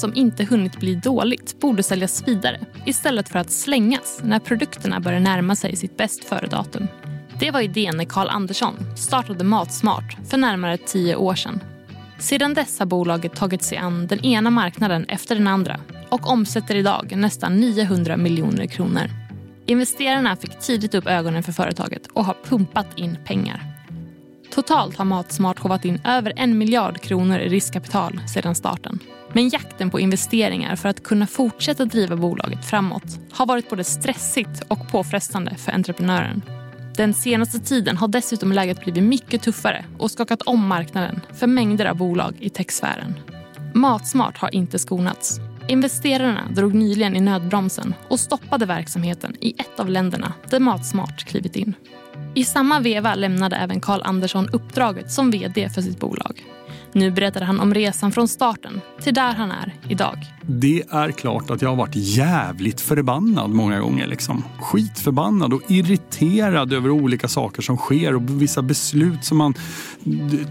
som inte hunnit bli dåligt borde säljas vidare istället för att slängas när produkterna börjar närma sig sitt bäst före-datum. Det var idén när Carl Andersson startade Matsmart för närmare tio år sedan. Sedan dess har bolaget tagit sig an den ena marknaden efter den andra och omsätter idag nästan 900 miljoner kronor. Investerarna fick tidigt upp ögonen för företaget och har pumpat in pengar. Totalt har Matsmart hovat in över en miljard kronor i riskkapital sedan starten. Men jakten på investeringar för att kunna fortsätta driva bolaget framåt har varit både stressigt och påfrestande för entreprenören. Den senaste tiden har dessutom läget blivit mycket tuffare och skakat om marknaden för mängder av bolag i techsfären. Matsmart har inte skonats. Investerarna drog nyligen i nödbromsen och stoppade verksamheten i ett av länderna där Matsmart klivit in. I samma veva lämnade även Carl Andersson uppdraget som vd för sitt bolag. Nu berättar han om resan från starten till där han är idag. Det är klart att jag har varit jävligt förbannad många gånger. Liksom. Skitförbannad och irriterad över olika saker som sker och vissa beslut som man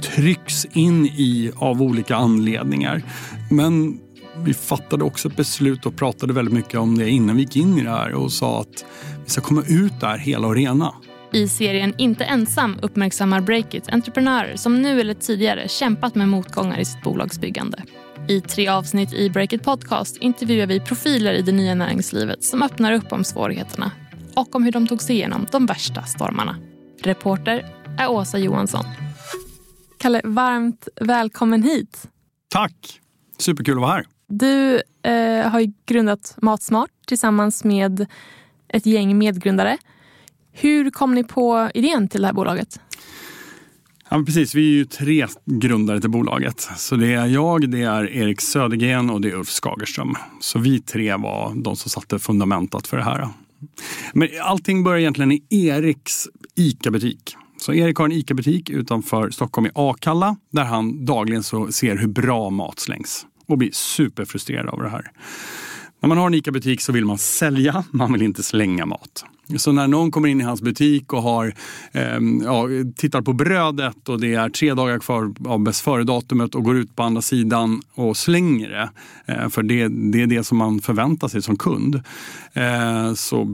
trycks in i av olika anledningar. Men vi fattade också ett beslut och pratade väldigt mycket om det innan vi gick in i det här och sa att vi ska komma ut där hela och rena. I serien Inte ensam uppmärksammar Breakit entreprenörer som nu eller tidigare kämpat med motgångar i sitt bolagsbyggande. I tre avsnitt i Breakit Podcast intervjuar vi profiler i det nya näringslivet som öppnar upp om svårigheterna och om hur de tog sig igenom de värsta stormarna. Reporter är Åsa Johansson. Kalle, varmt välkommen hit. Tack! Superkul att vara här. Du eh, har grundat Matsmart tillsammans med ett gäng medgrundare. Hur kom ni på idén till det här bolaget? Ja, precis, vi är ju tre grundare till bolaget. Så det är jag, det är Erik Södergren och det är Ulf Skagerström. Så vi tre var de som satte fundamentet för det här. Men allting börjar egentligen i Eriks ICA-butik. Så Erik har en ICA-butik utanför Stockholm i Akalla där han dagligen så ser hur bra mat slängs och blir superfrustrerad av det här. När man har en ICA-butik så vill man sälja, man vill inte slänga mat. Så när någon kommer in i hans butik och har, eh, ja, tittar på brödet och det är tre dagar kvar av bäst före-datumet och går ut på andra sidan och slänger det, eh, för det, det, är det som man förväntar sig som kund, eh, så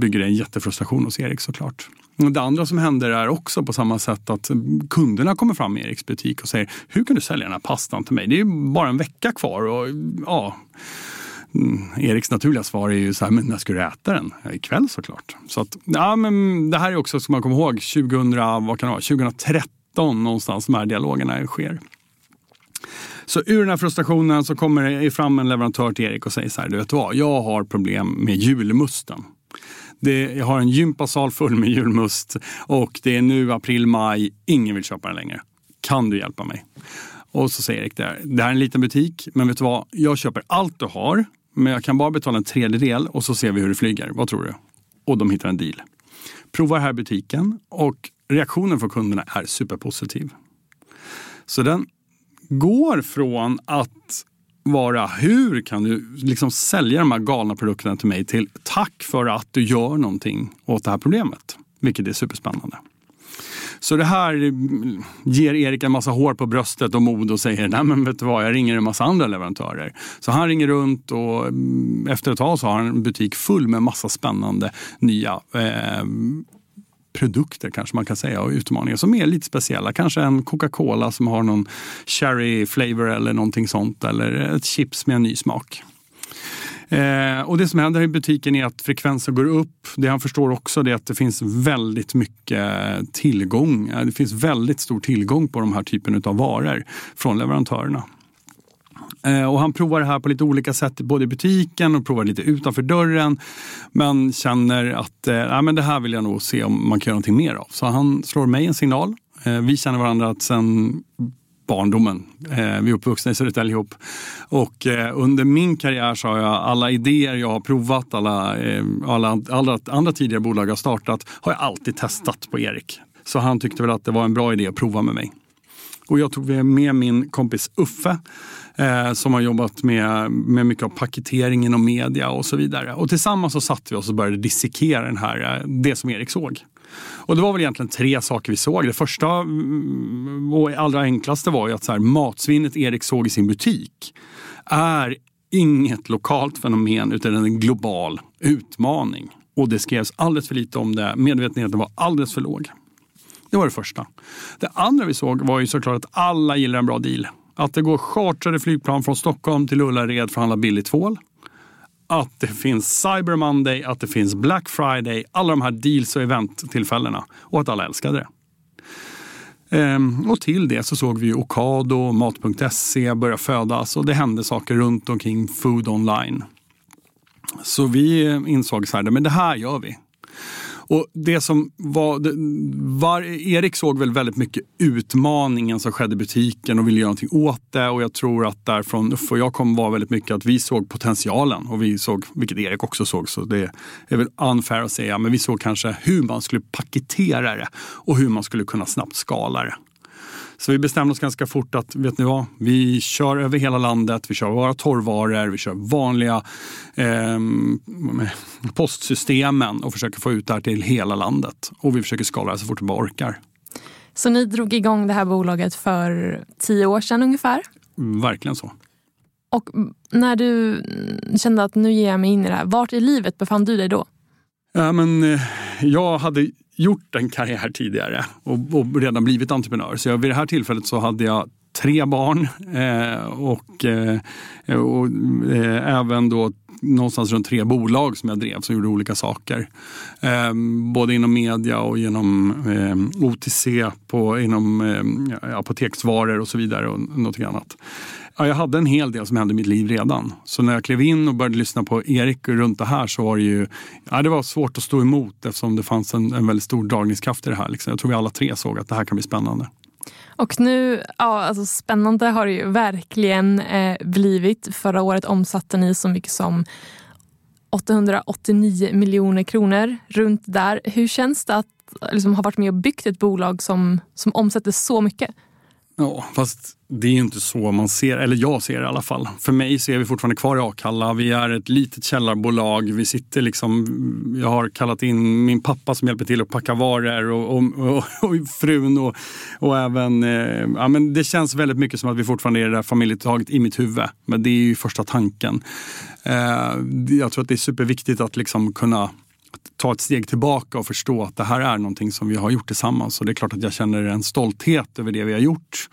bygger det en jättefrustration hos Erik såklart. Det andra som händer är också på samma sätt att kunderna kommer fram i Eriks butik och säger Hur kan du sälja den här pastan till mig? Det är bara en vecka kvar. Och, ja, Mm, Eriks naturliga svar är ju så här, men när ska du äta den? Ja, ikväll såklart. Så att, ja, men det här är också, som man kommer ihåg, 2000, vad kan det vara, 2013 någonstans de här dialogerna sker. Så ur den här frustrationen så kommer det fram en leverantör till Erik och säger så här, du vet vad, jag har problem med julmusten. Det, jag har en gympasal full med julmust och det är nu april, maj, ingen vill köpa den längre. Kan du hjälpa mig? Och så säger Erik det här, det här är en liten butik, men vet du vad, jag köper allt du har men jag kan bara betala en tredjedel och så ser vi hur det flyger. Vad tror du? Och de hittar en deal. Prova här butiken och reaktionen från kunderna är superpositiv. Så den går från att vara hur kan du liksom sälja de här galna produkterna till mig till tack för att du gör någonting åt det här problemet. Vilket är superspännande. Så det här ger Erik en massa hår på bröstet och mod och säger nej men vet du vad, jag ringer en massa andra leverantörer. Så han ringer runt och mm, efter ett tag så har han en butik full med massa spännande nya eh, produkter kanske man kan säga och utmaningar som är lite speciella. Kanske en Coca-Cola som har någon cherry flavor eller någonting sånt eller ett chips med en ny smak. Eh, och det som händer i butiken är att frekvensen går upp. Det han förstår också är att det finns väldigt mycket tillgång. Eh, det finns väldigt stor tillgång på de här typen av varor från leverantörerna. Eh, och han provar det här på lite olika sätt, både i butiken och provar lite utanför dörren. Men känner att äh, men det här vill jag nog se om man kan göra någonting mer av. Så han slår mig en signal. Vi känner varandra sen barndomen. Eh, vi är uppvuxna i Södertälje ihop. Och eh, under min karriär så har jag alla idéer jag har provat, alla, eh, alla, alla andra tidigare bolag jag startat, har jag alltid testat på Erik. Så han tyckte väl att det var en bra idé att prova med mig. Och jag tog med min kompis Uffe eh, som har jobbat med, med mycket av paketering inom media och så vidare. Och tillsammans så satt vi oss och började dissekera den här, det som Erik såg. Och det var väl egentligen tre saker vi såg. Det första mm, och allra enklaste var ju att så här, matsvinnet Erik såg i sin butik är inget lokalt fenomen utan en global utmaning. Och det skrevs alldeles för lite om det. Medvetenheten var alldeles för låg. Det var det första. Det andra vi såg var ju såklart att alla gillar en bra deal. Att det går chartrade flygplan från Stockholm till Ullared för att handla billigt tvål. Att det finns Cyber Monday, att det finns Black Friday, alla de här deals och eventtillfällena. Och att alla älskade det. Ehm, och till det så såg vi Ocado, Mat.se börja födas och det hände saker runt omkring Food Online. Så vi eh, insåg så här, men det här gör vi. Och det som var, var, Erik såg väl väldigt mycket utmaningen som skedde i butiken och ville göra någonting åt det. Och jag tror att därifrån Uffe och jag kom var väldigt mycket att vi såg potentialen och vi såg, vilket Erik också såg, så det är väl unfair att säga, men vi såg kanske hur man skulle paketera det och hur man skulle kunna snabbt skala det. Så vi bestämde oss ganska fort att, vet ni vad, vi kör över hela landet, vi kör våra torrvaror, vi kör vanliga eh, postsystemen och försöker få ut det här till hela landet. Och vi försöker skala det så fort vi bara orkar. Så ni drog igång det här bolaget för tio år sedan ungefär? Verkligen så. Och när du kände att nu ger jag mig in i det här, vart i livet befann du dig då? Ja, men, eh, jag hade gjort en karriär tidigare och, och redan blivit entreprenör. Så jag, vid det här tillfället så hade jag tre barn eh, och, eh, och eh, även då någonstans runt tre bolag som jag drev som gjorde olika saker. Eh, både inom media och genom eh, OTC, på, inom eh, apoteksvaror och så vidare och något annat. Ja, jag hade en hel del som hände i mitt liv redan. Så när jag klev in och började lyssna på Erik runt det här så var det ju ja, det var svårt att stå emot eftersom det fanns en, en väldigt stor dragningskraft i det här. Liksom. Jag tror vi alla tre såg att det här kan bli spännande. Och nu, ja alltså spännande har det ju verkligen eh, blivit. Förra året omsatte ni så mycket som 889 miljoner kronor, runt där. Hur känns det att liksom, ha varit med och byggt ett bolag som, som omsätter så mycket? Ja, fast det är inte så man ser, eller jag ser det i alla fall. För mig så är vi fortfarande kvar i Akalla. Vi är ett litet källarbolag. Vi sitter liksom, jag har kallat in min pappa som hjälper till att packa varor och, och, och, och frun och, och även, eh, ja men det känns väldigt mycket som att vi fortfarande är det där familjetaget i mitt huvud. Men det är ju första tanken. Eh, jag tror att det är superviktigt att liksom kunna ta ett steg tillbaka och förstå att det här är någonting som vi har gjort tillsammans. Och det är klart att jag känner en stolthet över det vi har gjort.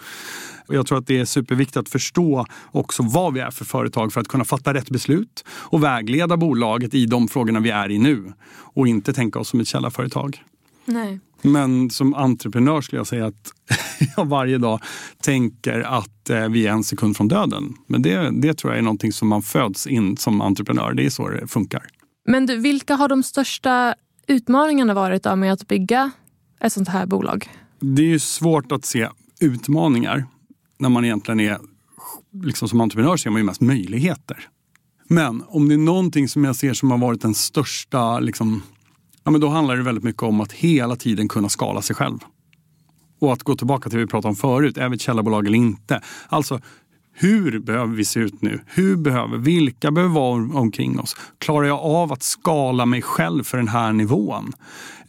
Och jag tror att det är superviktigt att förstå också vad vi är för företag för att kunna fatta rätt beslut och vägleda bolaget i de frågorna vi är i nu. Och inte tänka oss som ett källarföretag. Nej. Men som entreprenör skulle jag säga att jag varje dag tänker att eh, vi är en sekund från döden. Men det, det tror jag är någonting som man föds in som entreprenör. Det är så det funkar. Men du, vilka har de största utmaningarna varit då med att bygga ett sånt här bolag? Det är ju svårt att se utmaningar när man egentligen är liksom som entreprenör ser man ju mest möjligheter. Men om det är någonting som jag ser som har varit den största, liksom, ja, men då handlar det väldigt mycket om att hela tiden kunna skala sig själv. Och att gå tillbaka till det vi pratade om förut, är vi ett källarbolag eller inte? Alltså, hur behöver vi se ut nu? Hur behöver, vilka behöver vara omkring oss? Klarar jag av att skala mig själv för den här nivån?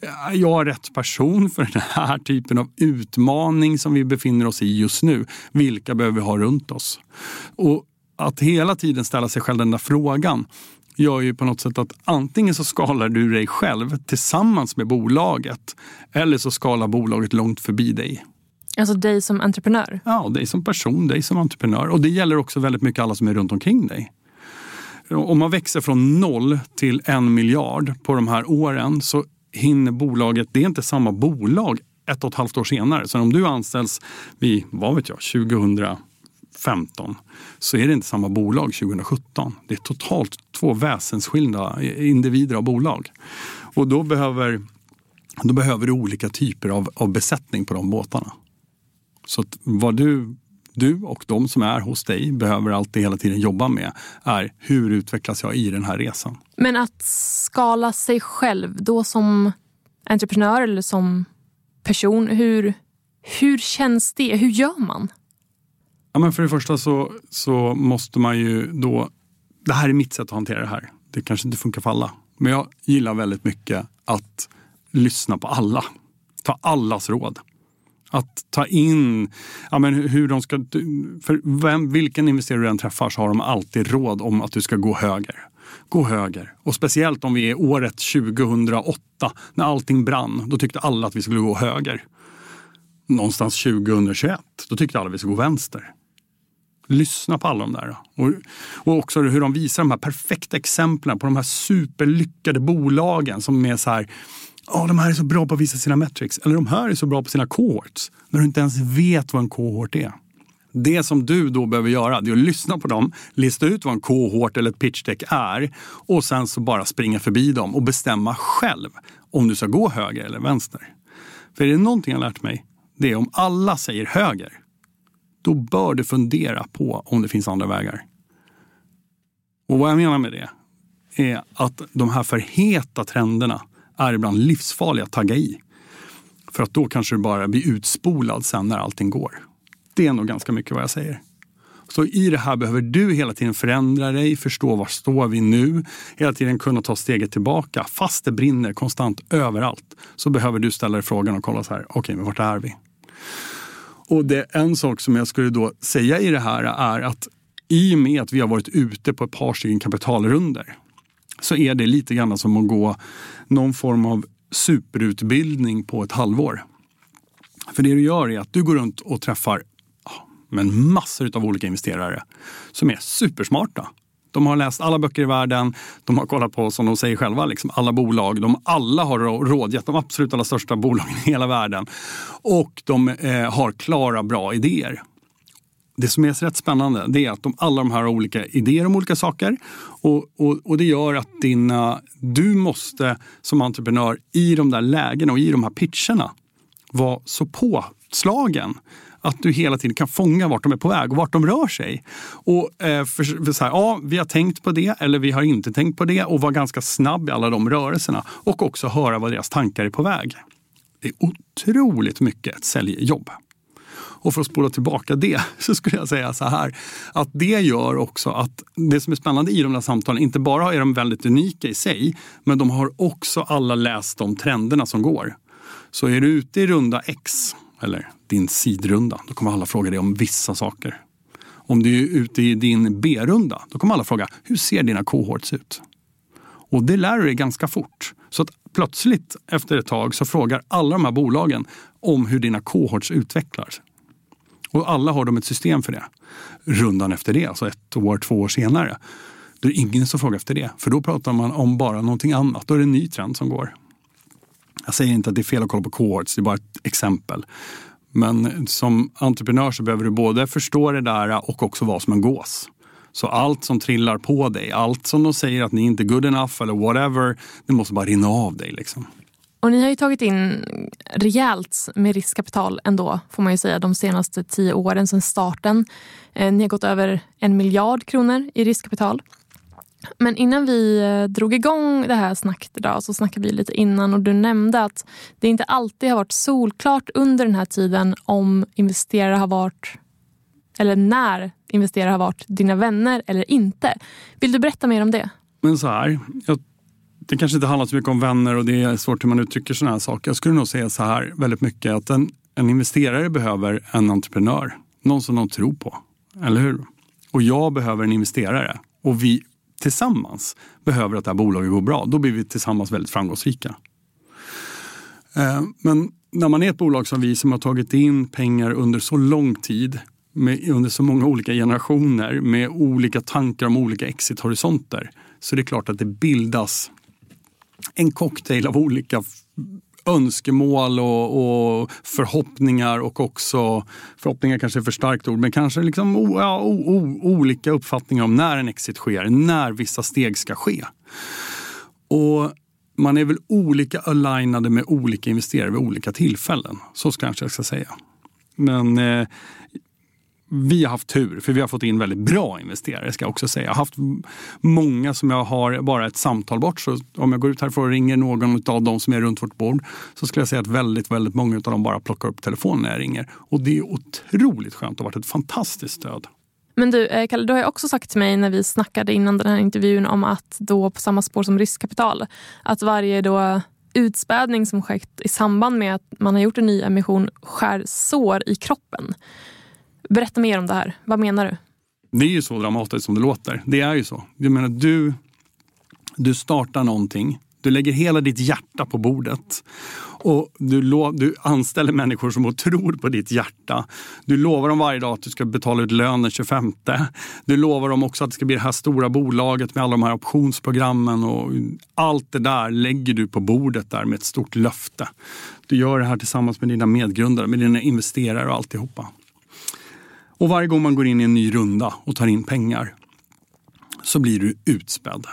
Eh, är jag rätt person för den här typen av utmaning som vi befinner oss i just nu? Vilka behöver vi ha runt oss? Och att hela tiden ställa sig själv den där frågan gör ju på något sätt att antingen så skalar du dig själv tillsammans med bolaget eller så skalar bolaget långt förbi dig. Alltså dig som entreprenör? Ja, dig som person, dig som entreprenör. Och det gäller också väldigt mycket alla som är runt omkring dig. Om man växer från noll till en miljard på de här åren så hinner bolaget, det är inte samma bolag ett och ett halvt år senare. Så om du anställs vid, vad vet jag, 2015 så är det inte samma bolag 2017. Det är totalt två väsensskilda individer av bolag. Och då behöver, då behöver du olika typer av, av besättning på de båtarna. Så vad du, du och de som är hos dig behöver alltid hela tiden jobba med är hur utvecklas jag i den här resan? Men att skala sig själv då som entreprenör eller som person, hur, hur känns det? Hur gör man? Ja, men för det första så, så måste man ju då... Det här är mitt sätt att hantera det här. Det kanske inte funkar för alla. Men jag gillar väldigt mycket att lyssna på alla. Ta allas råd. Att ta in ja, men hur de ska... För vem, vilken investerare du än träffar så har de alltid råd om att du ska gå höger. Gå höger. Och speciellt om vi är året 2008 när allting brann. Då tyckte alla att vi skulle gå höger. Någonstans 2021, då tyckte alla att vi skulle gå vänster. Lyssna på alla de där. Och, och också hur de visar de här perfekta exemplen på de här superlyckade bolagen som är så här oh, de här är så bra på att visa sina metrics. Eller de här är så bra på sina cohorts. När du inte ens vet vad en cohort är. Det som du då behöver göra det är att lyssna på dem, lista ut vad en cohort eller ett pitch deck är och sen så bara springa förbi dem och bestämma själv om du ska gå höger eller vänster. För är det någonting jag lärt mig, det är om alla säger höger, då bör du fundera på om det finns andra vägar. Och vad jag menar med det är att de här för heta trenderna är ibland livsfarliga att tagga i. För att då kanske du bara blir utspolad sen när allting går. Det är nog ganska mycket vad jag säger. Så i det här behöver du hela tiden förändra dig, förstå var står vi nu, hela tiden kunna ta steget tillbaka. Fast det brinner konstant överallt så behöver du ställa dig frågan och kolla så här, okej, okay, men vart är vi? Och det en sak som jag skulle då säga i det här är att i och med att vi har varit ute på ett par stycken kapitalrunder så är det lite grann som att gå någon form av superutbildning på ett halvår. För det du gör är att du går runt och träffar men massor av olika investerare som är supersmarta. De har läst alla böcker i världen, de har kollat på, som de säger själva, liksom alla bolag. De alla har rådgett de absolut allra största bolagen i hela världen. Och de eh, har klara, bra idéer. Det som är rätt spännande det är att de, alla de här har olika idéer om olika saker. Och, och, och, det gör att dina, du måste som entreprenör i de där lägena och i de här pitcherna vara så påslagen att du hela tiden kan fånga vart de är på väg och vart de rör sig. Och eh, för, för så här, ja, vi har tänkt på det eller vi har inte tänkt på det och vara ganska snabb i alla de rörelserna och också höra vad deras tankar är på väg. Det är otroligt mycket ett säljjobb. Och för att spola tillbaka det så skulle jag säga så här att det gör också att det som är spännande i de där samtalen, inte bara är de väldigt unika i sig, men de har också alla läst de trenderna som går. Så är du ute i runda X, eller din sidrunda, då kommer alla fråga dig om vissa saker. Om du är ute i din B-runda, då kommer alla fråga hur ser dina kohorts ut? Och det lär du dig ganska fort. Så att plötsligt efter ett tag så frågar alla de här bolagen om hur dina kohorts utvecklas. Och alla har de ett system för det. Rundan efter det, alltså ett år, två år senare, då är det ingen som frågar efter det. För då pratar man om bara någonting annat. Då är det en ny trend som går. Jag säger inte att det är fel att kolla på cohorts, det är bara ett exempel. Men som entreprenör så behöver du både förstå det där och också vara som en gås. Så allt som trillar på dig, allt som de säger att ni inte är good enough eller whatever, det måste bara rinna av dig. Liksom. Och ni har ju tagit in rejält med riskkapital ändå, får man ju säga, de senaste tio åren sedan starten. Eh, ni har gått över en miljard kronor i riskkapital. Men innan vi eh, drog igång det här snacket idag så snackade vi lite innan och du nämnde att det inte alltid har varit solklart under den här tiden om investerare har varit eller när investerare har varit dina vänner eller inte. Vill du berätta mer om det? Men så här, jag det kanske inte handlar så mycket om vänner och det är svårt hur man uttrycker sådana här saker. Jag skulle nog säga så här väldigt mycket att en, en investerare behöver en entreprenör. Någon som de tror på. Eller hur? Och jag behöver en investerare. Och vi tillsammans behöver att det här bolaget går bra. Då blir vi tillsammans väldigt framgångsrika. Eh, men när man är ett bolag som vi som har tagit in pengar under så lång tid med, under så många olika generationer med olika tankar om olika exithorisonter så det är klart att det bildas en cocktail av olika önskemål och, och, förhoppningar och också, förhoppningar kanske är för starkt ord, men kanske liksom, ja, o, o, olika uppfattningar om när en exit sker, när vissa steg ska ske. Och man är väl olika alignade med olika investerare vid olika tillfällen. Så kanske jag ska säga. Men eh, vi har haft tur, för vi har fått in väldigt bra investerare ska jag också säga. Jag har haft många som jag har bara ett samtal bort. Så om jag går ut härifrån och ringer någon av dem som är runt vårt bord så skulle jag säga att väldigt, väldigt många av dem bara plockar upp telefonen när jag ringer. Och det är otroligt skönt och har varit ett fantastiskt stöd. Men du, eh, Kalle, du har ju också sagt till mig när vi snackade innan den här intervjun om att då på samma spår som riskkapital, att varje då utspädning som skett i samband med att man har gjort en ny emission skär sår i kroppen. Berätta mer om det här. Vad menar du? Det är ju så dramatiskt som det låter. Det är ju så. Jag menar, du, du startar någonting. Du lägger hela ditt hjärta på bordet. Och du, du anställer människor som tror på ditt hjärta. Du lovar dem varje dag att du ska betala ut lön den 25. Du lovar dem också att det ska bli det här stora bolaget med alla de här optionsprogrammen. Och allt det där lägger du på bordet där med ett stort löfte. Du gör det här tillsammans med dina medgrundare, med dina investerare och alltihopa. Och varje gång man går in i en ny runda och tar in pengar så blir du utspädd.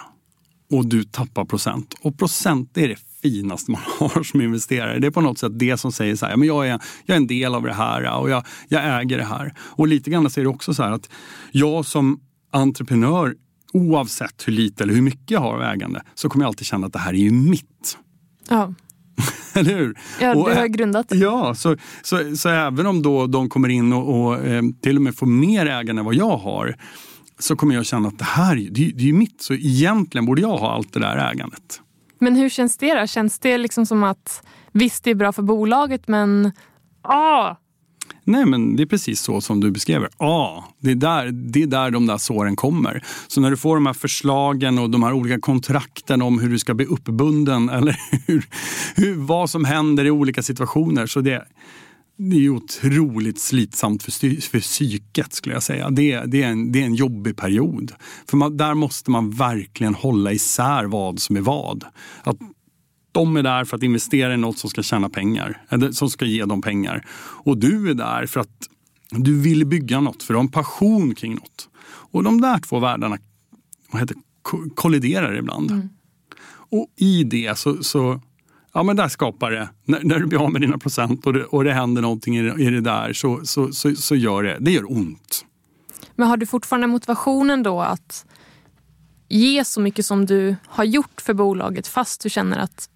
Och du tappar procent. Och procent är det finaste man har som investerare. Det är på något sätt det som säger så här, men jag är, jag är en del av det här och jag, jag äger det här. Och lite grann så är det också så här att jag som entreprenör oavsett hur lite eller hur mycket jag har av ägande så kommer jag alltid känna att det här är ju mitt. Ja. Eller hur? Ja, du har grundat det. Ja, så, så, så, även om då de kommer in och, och eh, till och med får mer ägande än vad jag har så kommer jag känna att det här det, det är mitt. Så egentligen borde jag ha allt det där ägandet. Men hur känns det då? Känns det liksom som att visst, det är bra för bolaget men ah, Nej, men det är precis så som du beskriver. Ja, det är, där, det är där de där såren kommer. Så när du får de här förslagen och de här olika kontrakten om hur du ska bli uppbunden eller hur, hur, vad som händer i olika situationer. Så det, det är otroligt slitsamt för, för psyket skulle jag säga. Det, det, är, en, det är en jobbig period. För man, där måste man verkligen hålla isär vad som är vad. Att de är där för att investera i något som ska tjäna pengar, eller som ska ge dem pengar. Och du är där för att du vill bygga något, för du har en passion kring något. Och de där två världarna vad heter, kolliderar ibland. Mm. Och i det så, så ja, men där skapar det, när, när, du blir av med dina procent och det, och det händer någonting i det, i det där så, så, så, så, gör det, det gör ont. Men har du fortfarande motivationen då att ge så mycket som du har gjort för bolaget fast du känner att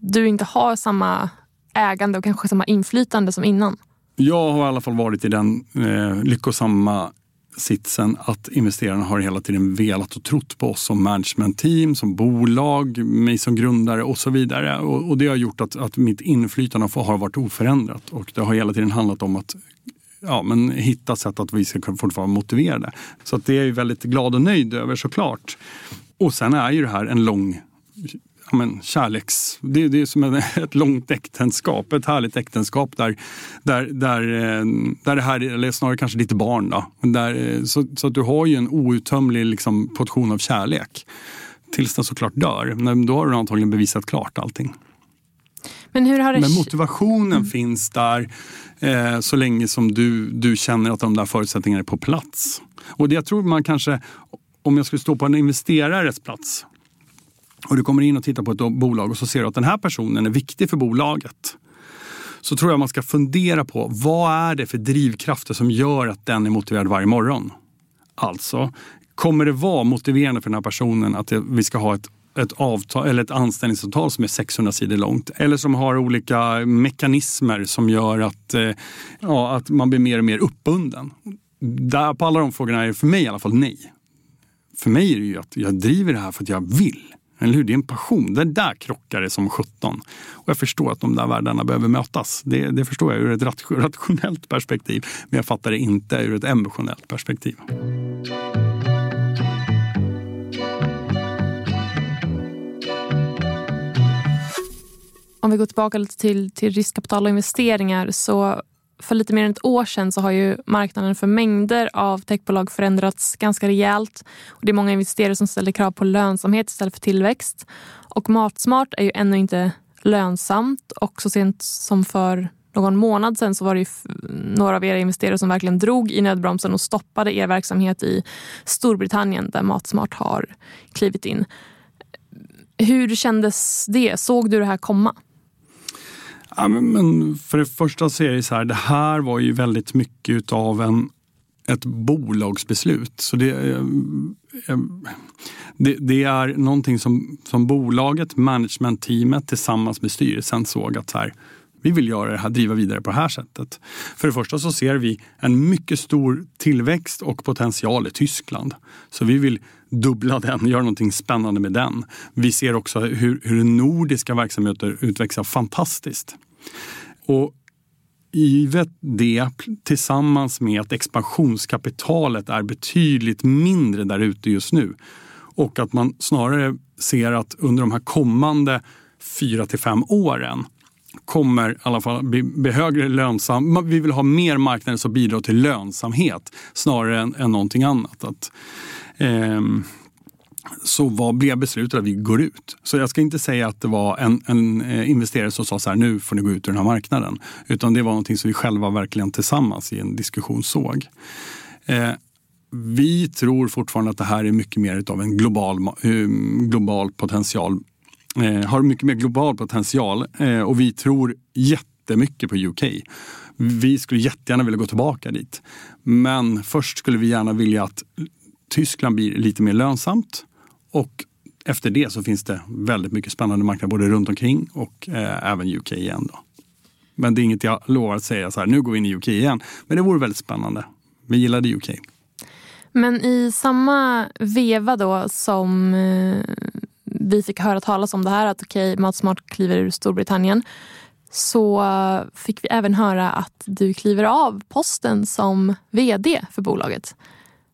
du inte har samma ägande och kanske samma inflytande som innan? Jag har i alla fall varit i den eh, lyckosamma sitsen att investerarna har hela tiden velat och trott på oss som managementteam, som bolag, mig som grundare och så vidare. Och, och det har gjort att, att mitt inflytande har varit oförändrat och det har hela tiden handlat om att ja, men hitta sätt att vi ska fortfarande vara motiverade. Så att det är jag väldigt glad och nöjd över såklart. Och sen är ju det här en lång men, kärleks... Det, det är som ett långt äktenskap, ett härligt äktenskap där, där, där, eh, där det här, eller snarare kanske lite barn då. Där, eh, så, så att du har ju en outtömlig liksom, portion av kärlek. Tills den såklart dör. Men då har du antagligen bevisat klart allting. Men, det... Men motivationen mm. finns där eh, så länge som du, du känner att de där förutsättningarna är på plats. Och det jag tror man kanske, om jag skulle stå på en investerares plats och du kommer in och tittar på ett bolag och så ser du att den här personen är viktig för bolaget så tror jag man ska fundera på vad är det för drivkrafter som gör att den är motiverad varje morgon. Alltså, kommer det vara motiverande för den här personen att vi ska ha ett ett, avtal, eller ett anställningsavtal som är 600 sidor långt eller som har olika mekanismer som gör att, eh, ja, att man blir mer och mer uppbunden. Där, på alla de frågorna är det för mig i alla fall nej. För mig är det ju att jag driver det här för att jag vill. Eller hur? Det är en passion. Det där krockar det som 17. Och jag förstår att de där världarna behöver mötas. Det, det förstår jag ur ett rationellt perspektiv. Men jag fattar det inte ur ett emotionellt perspektiv. Om vi går tillbaka lite till, till riskkapital och investeringar så för lite mer än ett år sedan så har ju marknaden för mängder av techbolag förändrats ganska rejält. Och det är många investerare som ställer krav på lönsamhet istället för tillväxt. Och Matsmart är ju ännu inte lönsamt och så sent som för någon månad sedan så var det några av era investerare som verkligen drog i nödbromsen och stoppade er verksamhet i Storbritannien där Matsmart har klivit in. Hur kändes det? Såg du det här komma? Ja, men för det första så är det så här, det här var ju väldigt mycket av en, ett bolagsbeslut. Så det, eh, eh, det, det, är någonting som, som bolaget, managementteamet tillsammans med styrelsen såg att så här, vi vill göra det här, driva vidare på det här sättet. För det första så ser vi en mycket stor tillväxt och potential i Tyskland. Så vi vill dubbla den, gör någonting spännande med den. Vi ser också hur, hur nordiska verksamheter utvecklas fantastiskt. Och givet det tillsammans med att expansionskapitalet är betydligt mindre där ute just nu och att man snarare ser att under de här kommande fyra till fem åren kommer i alla fall bli, bli högre lönsam. Vi vill ha mer marknader som bidrar till lönsamhet snarare än, än någonting annat. Att, eh, så vad blev beslutet att vi går ut? Så jag ska inte säga att det var en, en eh, investerare som sa så här, nu får ni gå ut ur den här marknaden. Utan det var någonting som vi själva verkligen tillsammans i en diskussion såg. Eh, vi tror fortfarande att det här är mycket mer av en global, eh, global potential. Eh, har mycket mer global potential eh, och vi tror jättemycket på UK. Vi skulle jättegärna vilja gå tillbaka dit. Men först skulle vi gärna vilja att Tyskland blir lite mer lönsamt och efter det så finns det väldigt mycket spännande marknader både runt omkring och eh, även UK igen. Då. Men det är inget jag lovar att säga så här, nu går vi in i UK igen. Men det vore väldigt spännande. Vi gillade UK. Men i samma veva då som eh, vi fick höra talas om det här att okej, okay, Matsmart kliver ur Storbritannien så fick vi även höra att du kliver av posten som vd för bolaget.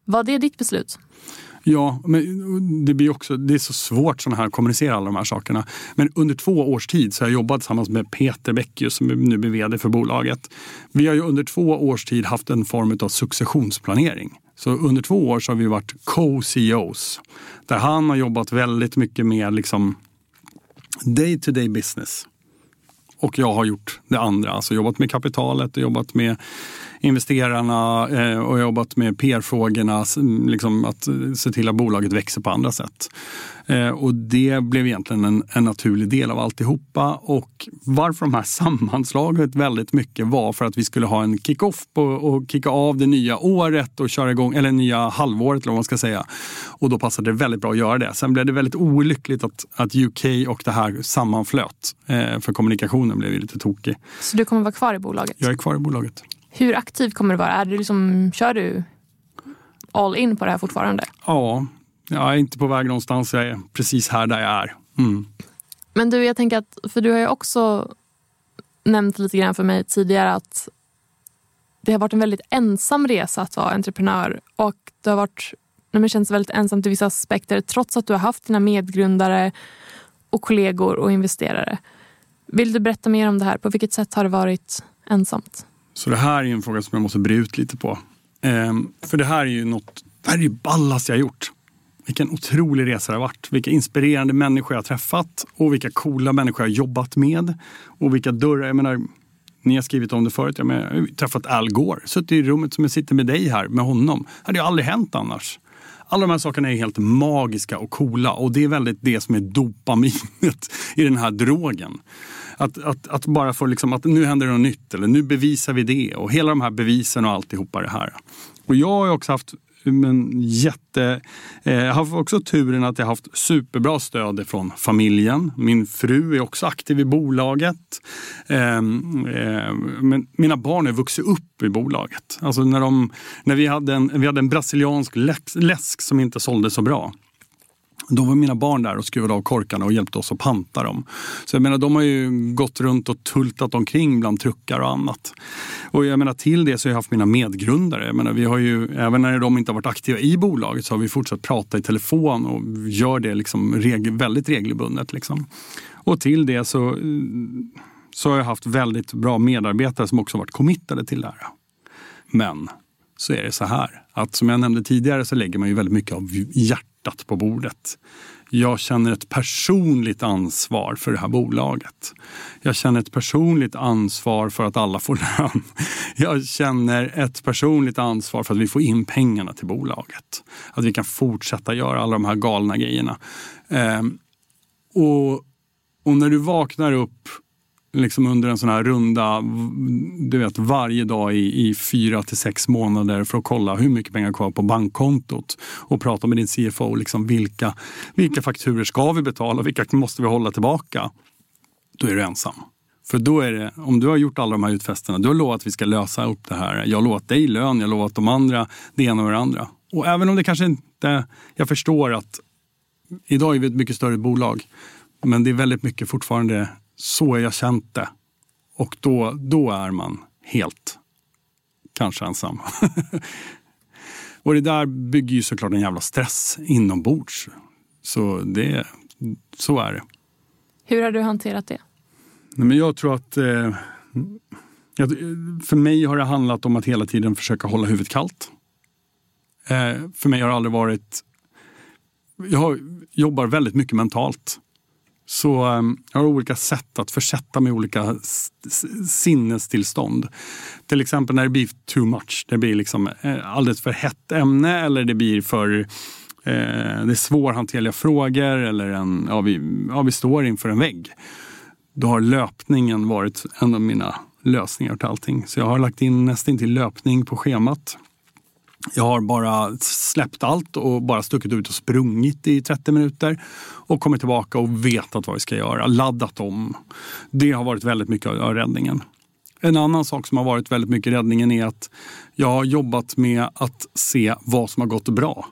Var det ditt beslut? Ja, men det blir också, det är så svårt sådana här, att kommunicera alla de här sakerna. Men under två års tid så har jag jobbat tillsammans med Peter Beckius som nu blir vd för bolaget. Vi har ju under två års tid haft en form av successionsplanering. Så under två år så har vi varit co-CEOs. Där han har jobbat väldigt mycket med liksom day to day business. Och jag har gjort det andra, alltså jobbat med kapitalet och jobbat med investerarna eh, och jobbat med PR-frågorna, liksom att se till att bolaget växer på andra sätt. Eh, och det blev egentligen en, en, naturlig del av alltihopa. Och varför de här sammanslaget väldigt mycket var för att vi skulle ha en kick-off och kicka av det nya året och köra igång, eller nya halvåret eller vad man ska säga. Och då passade det väldigt bra att göra det. Sen blev det väldigt olyckligt att, att UK och det här sammanflöt. Eh, för kommunikationen blev lite tokig. Så du kommer vara kvar i bolaget? Jag är kvar i bolaget. Hur aktiv kommer du vara? Är du liksom, kör du all in på det här fortfarande? Ja, jag är inte på väg någonstans. Jag är precis här där jag är. Mm. Men du, jag tänker att, för du har ju också nämnt lite grann för mig tidigare att det har varit en väldigt ensam resa att vara entreprenör och det har varit, det känns väldigt ensamt i vissa aspekter trots att du har haft dina medgrundare och kollegor och investerare. Vill du berätta mer om det här? På vilket sätt har det varit ensamt? Så det här är en fråga som jag måste bre ut lite på. Ehm, för det här är ju något, det här är ju ballast jag har gjort. Vilken otrolig resa det har varit. Vilka inspirerande människor jag har träffat och vilka coola människor jag har jobbat med. Och vilka dörrar, jag menar, ni har skrivit om det förut. Jag, menar, jag har träffat Al Gore, suttit i rummet som jag sitter med dig här, med honom. Det hade ju aldrig hänt annars. Alla de här sakerna är helt magiska och coola och det är väldigt det som är dopaminet i den här drogen. Att, att, att bara få liksom, att nu händer det något nytt eller nu bevisar vi det och hela de här bevisen och alltihopa det här. Och jag har också haft men jätte... Eh, jag har också turen att jag har haft superbra stöd från familjen. Min fru är också aktiv i bolaget. Eh, eh, men mina barn har vuxit upp i bolaget. Alltså när, de, när vi, hade en, vi hade en brasiliansk läsk som inte sålde så bra. Då var mina barn där och skruvade av korkarna och hjälpte oss att panta dem. Så jag menar, de har ju gått runt och tultat omkring bland truckar och annat. Och jag menar, till det så har jag haft mina medgrundare. Jag menar, vi har ju, även när de inte har varit aktiva i bolaget så har vi fortsatt prata i telefon och gör det liksom reg väldigt regelbundet. Liksom. Och till det så, så har jag haft väldigt bra medarbetare som också varit committade till det här. Men så är det så här att som jag nämnde tidigare så lägger man ju väldigt mycket av hjärtat hjärtat på bordet. Jag känner ett personligt ansvar för det här bolaget. Jag känner ett personligt ansvar för att alla får lön. Jag känner ett personligt ansvar för att vi får in pengarna till bolaget. Att vi kan fortsätta göra alla de här galna grejerna. Ehm, och, och när du vaknar upp liksom under en sån här runda, du vet varje dag i, i fyra till sex månader för att kolla hur mycket pengar kvar på bankkontot och prata med din CFO, liksom vilka, vilka fakturer ska vi betala, vilka måste vi hålla tillbaka? Då är du ensam. För då är det, om du har gjort alla de här utfästelserna, du har lovat att vi ska lösa upp det här. Jag har lovat dig lön, jag har lovat de andra det ena och det andra. Och även om det kanske inte... Jag förstår att idag är vi ett mycket större bolag. Men det är väldigt mycket fortfarande så jag känt det. Och då, då är man helt kanske ensam. och det där bygger ju såklart en jävla stress inombords. Så, det, så är det. Hur har du hanterat det? Nej, men jag tror att eh, för mig har det handlat om att hela tiden försöka hålla huvudet kallt. Eh, för mig har det aldrig varit... Jag har, jobbar väldigt mycket mentalt. Så ehm, jag har olika sätt att försätta mig i olika sinnestillstånd. Till exempel när det blir too much. Det blir liksom eh, alldeles för hett ämne eller det blir för eh, det är svårhanterliga frågor eller en, ja, vi, ja, vi står inför en vägg. Då har löpningen varit en av mina lösningar till allting. Så jag har lagt in nästan till löpning på schemat. Jag har bara släppt allt och bara stuckit ut och sprungit i 30 minuter och kommit tillbaka och vetat vad vi ska göra, laddat om. Det har varit väldigt mycket av räddningen. En annan sak som har varit väldigt mycket räddningen är att jag har jobbat med att se vad som har gått bra.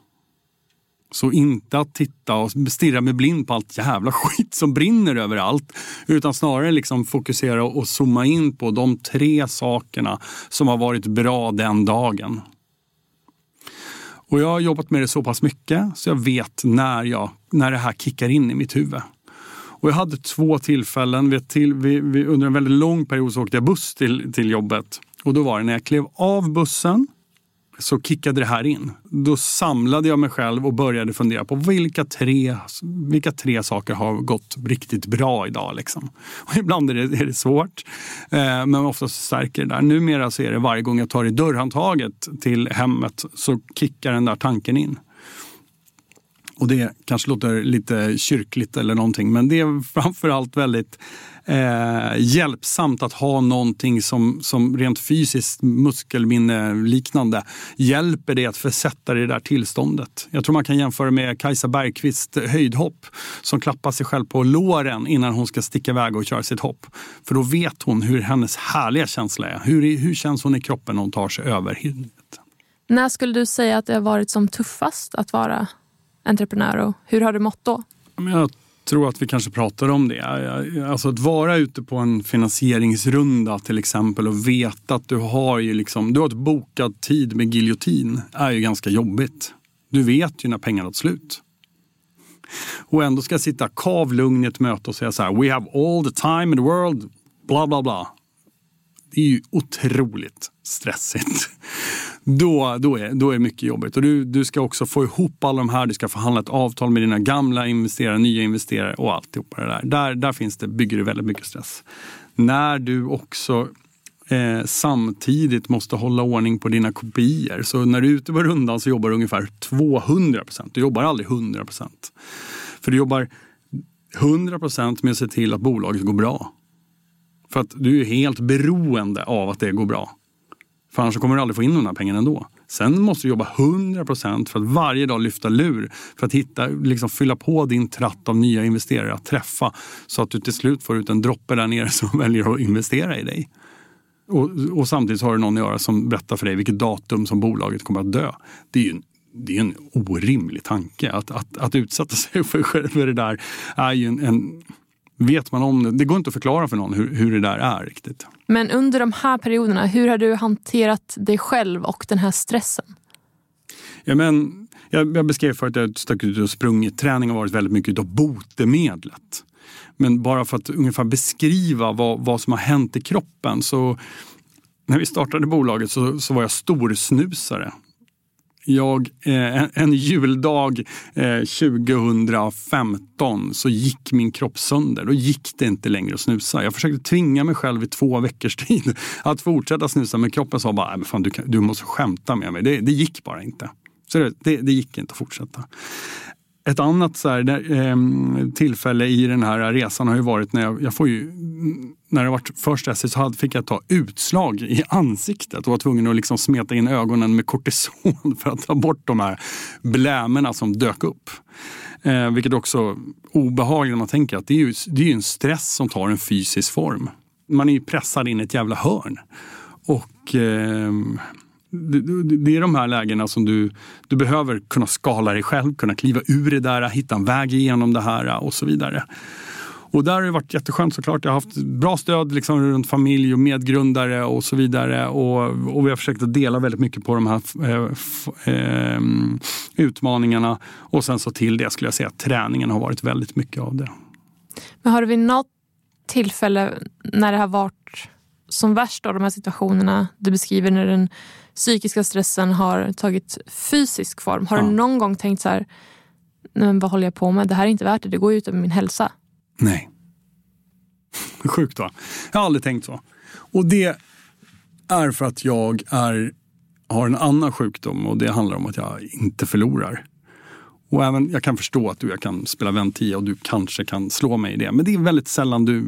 Så inte att titta och stirra mig blind på allt jävla skit som brinner överallt. Utan snarare liksom fokusera och zooma in på de tre sakerna som har varit bra den dagen. Och jag har jobbat med det så pass mycket så jag vet när, jag, när det här kickar in i mitt huvud. Och jag hade två tillfällen. Vid till, vid, vid, under en väldigt lång period så åkte jag buss till, till jobbet. Och då var det när jag klev av bussen så kickade det här in. Då samlade jag mig själv och började fundera på vilka tre, vilka tre saker har gått riktigt bra idag. Liksom. Och ibland är det, är det svårt, eh, men oftast stärker det där. Numera så är det varje gång jag tar i dörrhandtaget till hemmet så kickar den där tanken in. Och det kanske låter lite kyrkligt eller någonting, men det är framförallt väldigt eh, hjälpsamt att ha någonting som, som rent fysiskt muskelminne liknande hjälper dig att försätta dig i det där tillståndet. Jag tror man kan jämföra med Kajsa Bergqvist höjdhopp som klappar sig själv på låren innan hon ska sticka iväg och köra sitt hopp. För då vet hon hur hennes härliga känsla är. Hur, hur känns hon i kroppen när hon tar sig över hindret? När skulle du säga att det har varit som tuffast att vara entreprenör och hur har du mått då? Jag tror att vi kanske pratar om det. Alltså att vara ute på en finansieringsrunda till exempel och veta att du har, ju liksom, du har ett bokad tid med giljotin är ju ganska jobbigt. Du vet ju när pengarna tar slut. Och ändå ska jag sitta kavlugn i ett möte och säga så här, we have all the time in the world, bla bla bla. Det är ju otroligt stressigt då, då, är, då är det mycket jobbigt. Och du, du ska också få ihop alla de här. Du ska förhandla ett avtal med dina gamla investerare, nya investerare och alltihopa det där. Där, där finns det, bygger det väldigt mycket stress. När du också eh, samtidigt måste hålla ordning på dina kopior. Så när du är ute på rundan så jobbar du ungefär 200 procent. Du jobbar aldrig 100 procent. För du jobbar 100 procent med att se till att bolaget går bra. För att du är helt beroende av att det går bra. För annars kommer du aldrig få in de här pengarna ändå. Sen måste du jobba 100% för att varje dag lyfta lur. För att hitta, liksom fylla på din tratt av nya investerare att träffa. Så att du till slut får ut en droppe där nere som väljer att investera i dig. Och, och samtidigt har du någon i örat som berättar för dig vilket datum som bolaget kommer att dö. Det är ju en, det är en orimlig tanke. Att, att, att utsätta sig för, för det där är ju en, en vet man om det. Det går inte att förklara för någon hur, hur det där är riktigt. Men under de här perioderna, hur har du hanterat dig själv och den här stressen? Ja, men, jag, jag beskrev förut att jag stack ut och sprungit. Träning har varit väldigt mycket av botemedlet. Men bara för att ungefär beskriva vad, vad som har hänt i kroppen så när vi startade bolaget så, så var jag storsnusare jag, eh, en juldag eh, 2015 så gick min kropp sönder. Då gick det inte längre att snusa. Jag försökte tvinga mig själv i två veckors tid att fortsätta snusa men kroppen sa bara, men fan, du, du måste skämta med mig. Det, det gick bara inte. Så det, det, det gick inte att fortsätta. Ett annat så här, där, eh, tillfälle i den här resan har ju varit när jag, jag får ju, när det var för stressigt så fick jag ta utslag i ansiktet och var tvungen att liksom smeta in ögonen med kortison för att ta bort de här blämorna som dök upp. Eh, vilket också obehagligt när man tänker att det är ju det är en stress som tar en fysisk form. Man är ju pressad in i ett jävla hörn. Och eh, det, är de här lägena som du, du behöver kunna skala dig själv, kunna kliva ur det där, hitta en väg igenom det här och så vidare. Och där har det varit jätteskönt såklart. Jag har haft bra stöd liksom, runt familj och medgrundare och så vidare. Och, och vi har försökt att dela väldigt mycket på de här eh, eh, utmaningarna. Och sen så till det skulle jag säga att träningen har varit väldigt mycket av det. Men har du vid något tillfälle när det har varit som värst, av de här situationerna du beskriver när den psykiska stressen har tagit fysisk form. Har ja. du någon gång tänkt så här, men vad håller jag på med? Det här är inte värt det, det går ut över min hälsa. Nej. Sjukt va? Jag har aldrig tänkt så. Och det är för att jag är, har en annan sjukdom och det handlar om att jag inte förlorar. Och även, jag kan förstå att du jag kan spela vän 10 och du kanske kan slå mig i det. Men det är väldigt sällan du,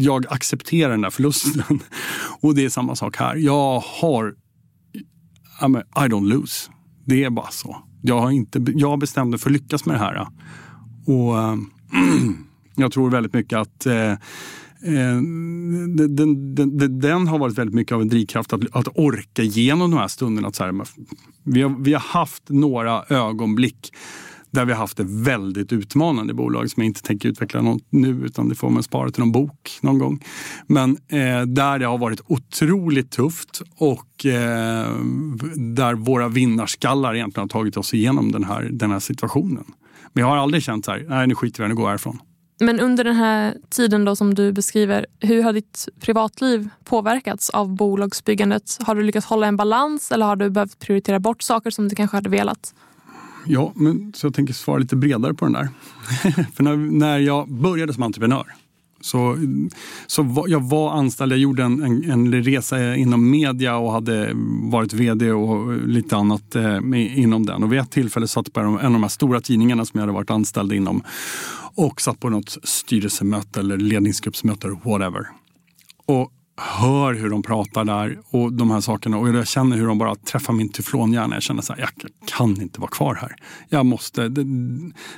jag accepterar den där förlusten. Och det är samma sak här. Jag har, i don't lose. Det är bara så. Jag har, inte, jag bestämde mig för att lyckas med det här. Eh, och äh, Jag tror väldigt mycket att eh, den, den, den, den, har varit väldigt mycket av en drivkraft att, att orka igenom de här stunderna. Att så här, vi, har, vi har haft några ögonblick där vi har haft det väldigt utmanande bolag som jag inte tänker utveckla något nu utan det får man spara till någon bok någon gång. Men eh, där det har varit otroligt tufft och eh, där våra vinnarskallar egentligen har tagit oss igenom den här, den här situationen. Men jag har aldrig känt så här, nej nu skiter vi i det, nu går jag härifrån. Men under den här tiden då som du beskriver, hur har ditt privatliv påverkats av bolagsbyggandet? Har du lyckats hålla en balans eller har du behövt prioritera bort saker som du kanske hade velat? Ja, men så jag tänker svara lite bredare på den där. För när, när jag började som entreprenör så, så var, jag var anställd, jag gjorde en, en, en, resa inom media och hade varit vd och lite annat eh, inom den. Och vid ett tillfälle satt jag på en av de här stora tidningarna som jag hade varit anställd inom och satt på något styrelsemöte eller ledningsgruppsmöte, whatever. Och hör hur de pratar där och de här sakerna. Och jag känner hur de bara träffar min teflonhjärna. Jag känner så här, jag kan inte vara kvar här. Jag måste, det,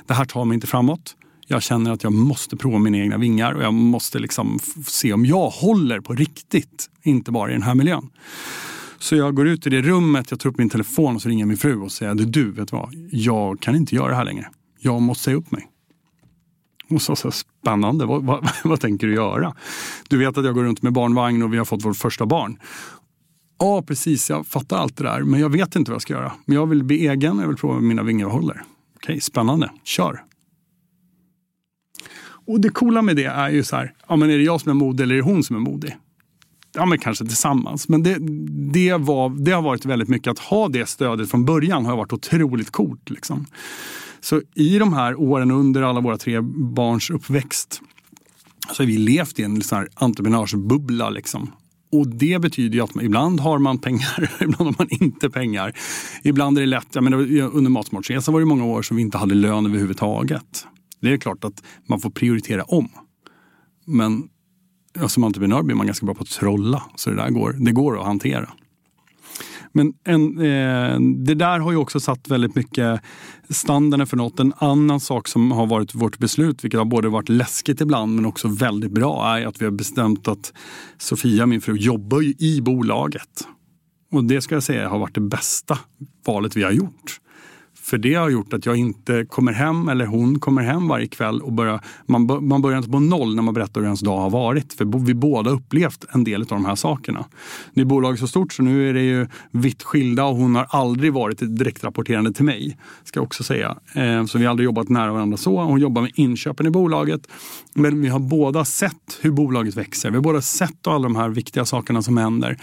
det här tar mig inte framåt. Jag känner att jag måste prova mina egna vingar och jag måste liksom se om jag håller på riktigt, inte bara i den här miljön. Så jag går ut i det rummet, jag tar upp min telefon och så ringer min fru och säger du, vet du vad? Jag kan inte göra det här längre. Jag måste säga upp mig. Och så, så spännande, vad, vad, vad, tänker du göra? Du vet att jag går runt med barnvagn och vi har fått vårt första barn. Ja, precis, jag fattar allt det där, men jag vet inte vad jag ska göra. Men jag vill bli egen, jag vill prova mina vingar håller. Okej, spännande, kör! Och det coola med det är ju så här, ja men är det jag som är modig eller är det hon som är modig? Ja men kanske tillsammans. Men det, det, var, det har varit väldigt mycket, att ha det stödet från början har varit otroligt coolt. Liksom. Så i de här åren under alla våra tre barns uppväxt så har vi levt i en sån här entreprenörsbubbla. Liksom. Och det betyder ju att man, ibland har man pengar, ibland har man inte pengar. Ibland är det lätt, jag menar, under Matsmartsresan var det många år som vi inte hade lön överhuvudtaget. Det är klart att man får prioritera om. Men ja, som entreprenör blir man ganska bra på att trolla. Så det där går, det går att hantera. Men en, eh, det där har ju också satt väldigt mycket standarden för något. En annan sak som har varit vårt beslut, vilket har både varit läskigt ibland men också väldigt bra, är att vi har bestämt att Sofia, min fru, jobbar i bolaget. Och det ska jag säga har varit det bästa valet vi har gjort. För det har gjort att jag inte kommer hem, eller hon kommer hem varje kväll och börjar, man, man börjar inte på noll när man berättar hur ens dag har varit. För vi båda upplevt en del av de här sakerna. Nu är bolaget så stort så nu är det ju vitt skilda och hon har aldrig varit direktrapporterande till mig. Ska jag också säga. Eh, så vi har aldrig jobbat nära varandra så. Hon jobbar med inköpen i bolaget. Men vi har båda sett hur bolaget växer. Vi har båda sett alla de här viktiga sakerna som händer.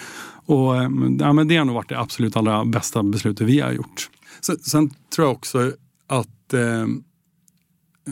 Och, eh, ja, men det har nog varit det absolut allra bästa beslutet vi har gjort. Sen, sen tror jag också att eh,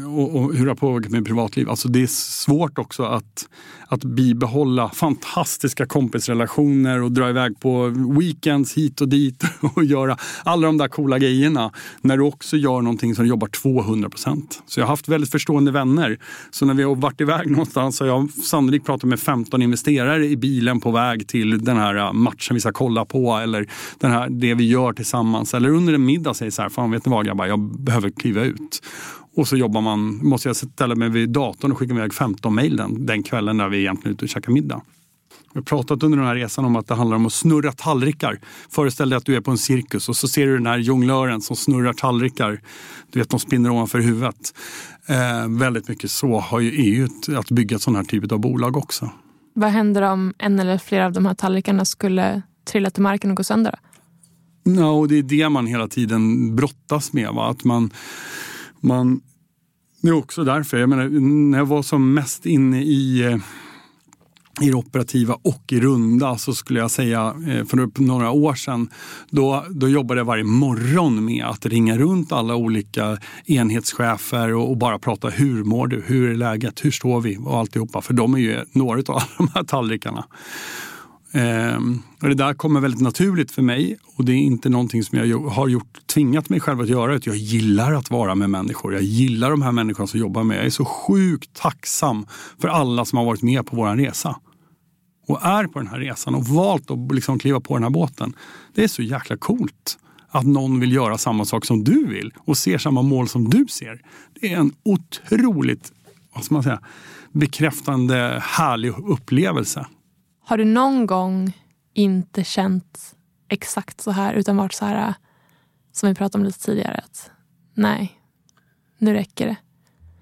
och, och, hur det har påverkat mitt privatliv. Alltså det är svårt också att, att bibehålla fantastiska kompisrelationer och dra iväg på weekends hit och dit och göra alla de där coola grejerna när du också gör någonting som du jobbar 200 procent. Så jag har haft väldigt förstående vänner. Så när vi har varit iväg någonstans så har jag sannolikt pratat med 15 investerare i bilen på väg till den här äh, matchen vi ska kolla på eller den här, det vi gör tillsammans. Eller under en middag säger så här, fan vet ni vad grabbar, jag behöver kliva ut. Och så jobbar man, måste jag ställa mig vid datorn och skicka iväg 15 mejl den, den kvällen när vi egentligen är ute och käkar middag. Vi har pratat under den här resan om att det handlar om att snurra tallrikar. Föreställ dig att du är på en cirkus och så ser du den här jonglören som snurrar tallrikar. Du vet, de spinner ovanför huvudet. Eh, väldigt mycket så har ju EU att bygga sådana här typer av bolag också. Vad händer om en eller flera av de här tallrikarna skulle trilla till marken och gå sönder? No, det är det man hela tiden brottas med. Va? Att man, man, det är också därför, jag menar, när jag var som mest inne i eh, i det operativa och i runda så skulle jag säga eh, för några år sedan. Då, då jobbade jag varje morgon med att ringa runt alla olika enhetschefer och, och, bara prata hur mår du, hur är läget, hur står vi och alltihopa. För de är ju några av de här tallrikarna. Ehm, och det där kommer väldigt naturligt för mig och det är inte någonting som jag har gjort, tvingat mig själv att göra. Jag gillar att vara med människor. Jag gillar de här människorna som jobbar med. Jag är så sjukt tacksam för alla som har varit med på vår resa och är på den här resan och valt att liksom kliva på den här båten. Det är så jäkla coolt att någon vill göra samma sak som du vill och ser samma mål som du ser. Det är en otroligt vad ska man säga, bekräftande, härlig upplevelse. Har du någon gång inte känt exakt så här utan varit så här äh, som vi pratade om lite tidigare? Att nej, nu räcker det.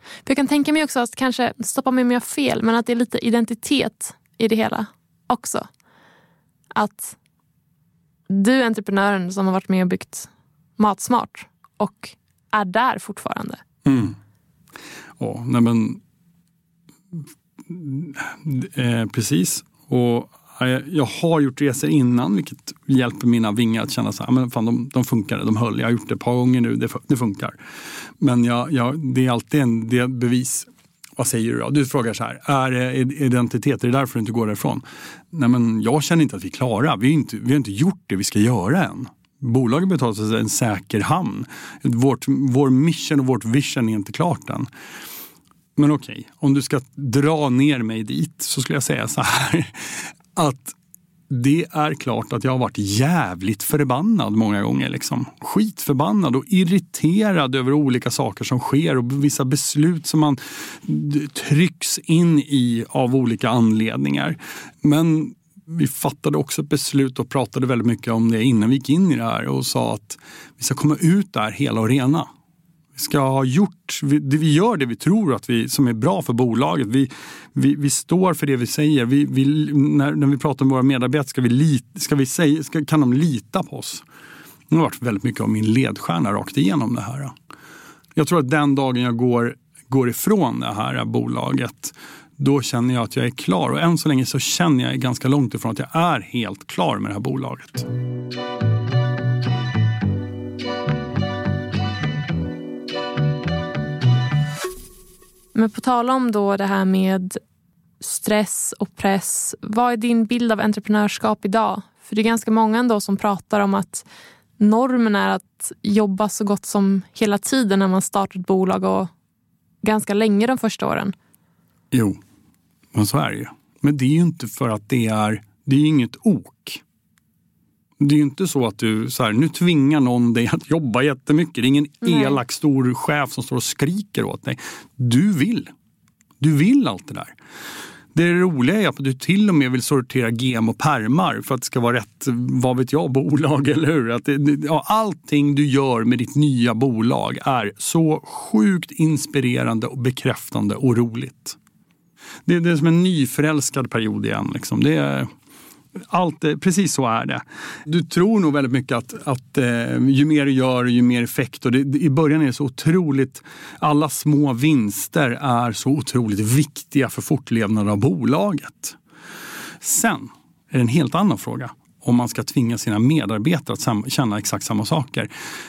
För jag kan tänka mig också att kanske, stoppa mig om jag har fel, men att det är lite identitet i det hela också. Att du är entreprenören som har varit med och byggt Matsmart och är där fortfarande. Mm. Ja, nej men, eh, precis. Och eh, jag har gjort resor innan vilket hjälper mina vingar att känna att ah, de, de funkar, de höll. Jag har gjort det ett par gånger nu, det, det funkar. Men jag, jag, det är alltid en del bevis vad säger du då? Du frågar så här, är det identitet, är det därför du inte går därifrån? Nej men jag känner inte att vi är klara. Vi, inte, vi har inte gjort det vi ska göra än. Bolaget betalar sig en säker hamn. Vårt, vår mission och vårt vision är inte klart än. Men okej, okay, om du ska dra ner mig dit så skulle jag säga så här. Att det är klart att jag har varit jävligt förbannad många gånger. Liksom. Skitförbannad och irriterad över olika saker som sker och vissa beslut som man trycks in i av olika anledningar. Men vi fattade också ett beslut och pratade väldigt mycket om det innan vi gick in i det här och sa att vi ska komma ut där hela och rena ska ha gjort, vi, vi gör det vi tror att vi, som är bra för bolaget. Vi, vi, vi står för det vi säger. Vi, vi, när, när vi pratar med våra medarbetare ska vi, lit, ska vi säga, ska, kan de lita på oss. Det har varit väldigt mycket av min ledstjärna rakt igenom det här. Jag tror att den dagen jag går, går ifrån det här bolaget då känner jag att jag är klar. Och än så länge så känner jag ganska långt ifrån att jag är helt klar med det här bolaget. Men på tal om då det här med stress och press. Vad är din bild av entreprenörskap idag? För det är ganska många ändå som pratar om att normen är att jobba så gott som hela tiden när man startar ett bolag och ganska länge de första åren. Jo, men så är det ju. Men det är ju inte för att det är, det är inget ok. Det är ju inte så att du så här, nu tvingar någon dig att jobba jättemycket. Det är ingen Nej. elak stor chef som står och skriker åt dig. Du vill. Du vill allt det där. Det roliga är att du till och med vill sortera gem och permar för att det ska vara rätt, vad vet jag, bolag, eller hur? Att det, ja, allting du gör med ditt nya bolag är så sjukt inspirerande och bekräftande och roligt. Det, det är som en nyförälskad period igen. Liksom. Det är, allt, eh, precis så är det. Du tror nog väldigt mycket att, att eh, ju mer du gör, ju mer effekt. Och det, I början är det så otroligt, alla små vinster är så otroligt viktiga för fortlevnaden av bolaget. Sen är det en helt annan fråga om man ska tvinga sina medarbetare att känna exakt samma saker.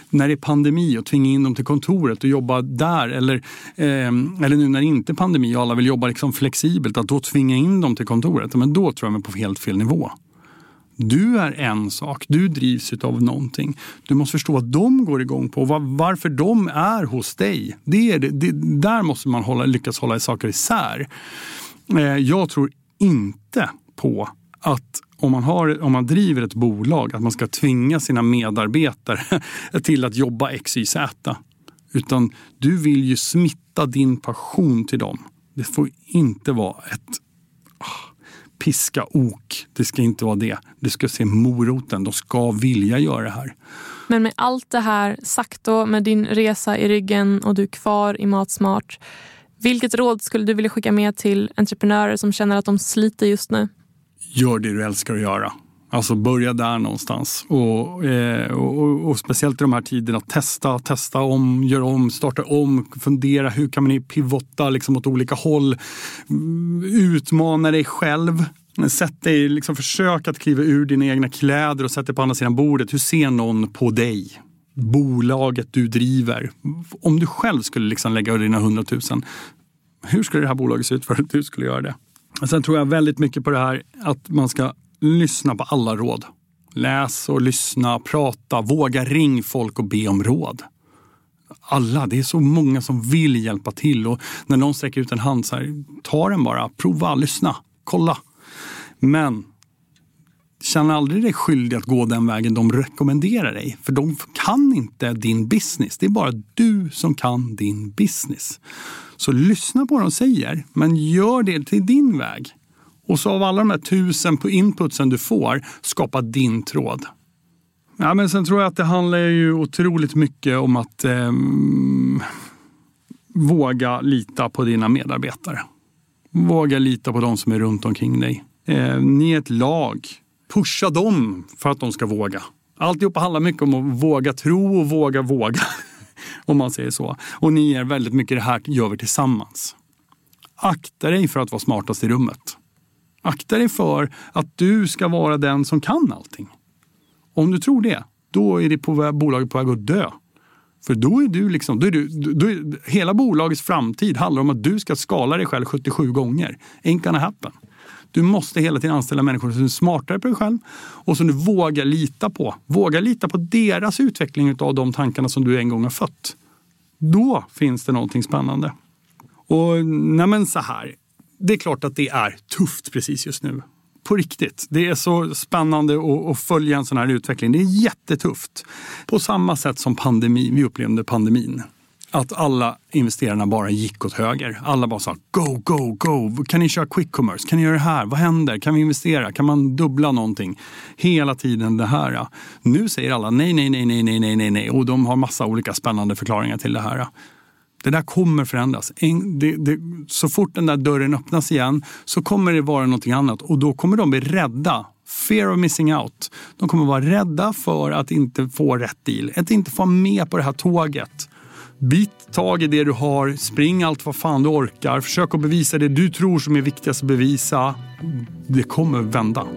När det är pandemi och tvinga in dem till kontoret och jobba där eller, eh, eller nu när det inte är pandemi och alla vill jobba liksom flexibelt, att då tvinga in dem till kontoret. Men då tror jag man är på helt fel nivå. Du är en sak, du drivs av någonting. Du måste förstå vad de går igång på och varför de är hos dig. Det är det, det, där måste man hålla, lyckas hålla saker isär. Eh, jag tror inte på att om man, har, om man driver ett bolag att man ska tvinga sina medarbetare till att jobba X, Y, Z. Utan du vill ju smitta din passion till dem. Det får inte vara ett oh, piska, ok. Det ska inte vara det. Du ska se moroten. De ska vilja göra det här. Men med allt det här sagt då, med din resa i ryggen och du är kvar i Matsmart. Vilket råd skulle du vilja skicka med till entreprenörer som känner att de sliter just nu? Gör det du älskar att göra. Alltså börja där någonstans. Och, eh, och, och, speciellt i de här tiderna, testa, testa om, gör om, starta om, fundera hur kan man pivotta liksom åt olika håll. Mm, utmana dig själv. Sätt dig, liksom, försök att kliva ur dina egna kläder och sätt dig på andra sidan bordet. Hur ser någon på dig? Bolaget du driver. Om du själv skulle liksom lägga dina hundratusen, hur skulle det här bolaget se ut för att du skulle göra det? Sen tror jag väldigt mycket på det här att man ska lyssna på alla råd. Läs och lyssna, prata, våga ring folk och be om råd. Alla, det är så många som vill hjälpa till och när någon sträcker ut en hand, så här, ta den bara, prova, lyssna, kolla. Men känn aldrig dig skyldig att gå den vägen de rekommenderar dig. För de kan inte din business. Det är bara du som kan din business. Så lyssna på vad de säger, men gör det till din väg. Och så av alla de här tusen på inputsen du får, skapa din tråd. Ja, men sen tror jag att det handlar ju otroligt mycket om att eh, våga lita på dina medarbetare. Våga lita på de som är runt omkring dig. Eh, ni är ett lag. Pusha dem för att de ska våga. Alltihopa handlar mycket om att våga tro och våga våga. om man säger så. Och ni är väldigt mycket det här gör vi tillsammans. Akta dig för att vara smartast i rummet. Akta dig för att du ska vara den som kan allting. Om du tror det, då är det på väg, bolaget på väg att dö. För då är du liksom, då är du, då är, hela bolagets framtid handlar om att du ska skala dig själv 77 gånger. Ain't gonna happen. Du måste hela tiden anställa människor som är smartare på dig själv och som du vågar lita på. Våga lita på deras utveckling av de tankarna som du en gång har fött. Då finns det någonting spännande. Och nej men så här, det är klart att det är tufft precis just nu. På riktigt. Det är så spännande att, följa en sån här utveckling. Det är jättetufft. På samma sätt som pandemin, vi upplevde pandemin. Att alla investerarna bara gick åt höger. Alla bara sa go, go, go. Kan ni köra quick commerce? Kan ni göra det här? Vad händer? Kan vi investera? Kan man dubbla någonting? Hela tiden det här. Nu säger alla nej, nej, nej, nej, nej, nej, nej. nej. Och de har massa olika spännande förklaringar till det här. Det där kommer förändras. Det, det, så fort den där dörren öppnas igen så kommer det vara någonting annat och då kommer de bli rädda. Fear of missing out. De kommer vara rädda för att inte få rätt deal, att inte få med på det här tåget. Bit tag i det du har, spring allt vad fan du orkar, försök att bevisa det du tror som är viktigast att bevisa. Det kommer vända.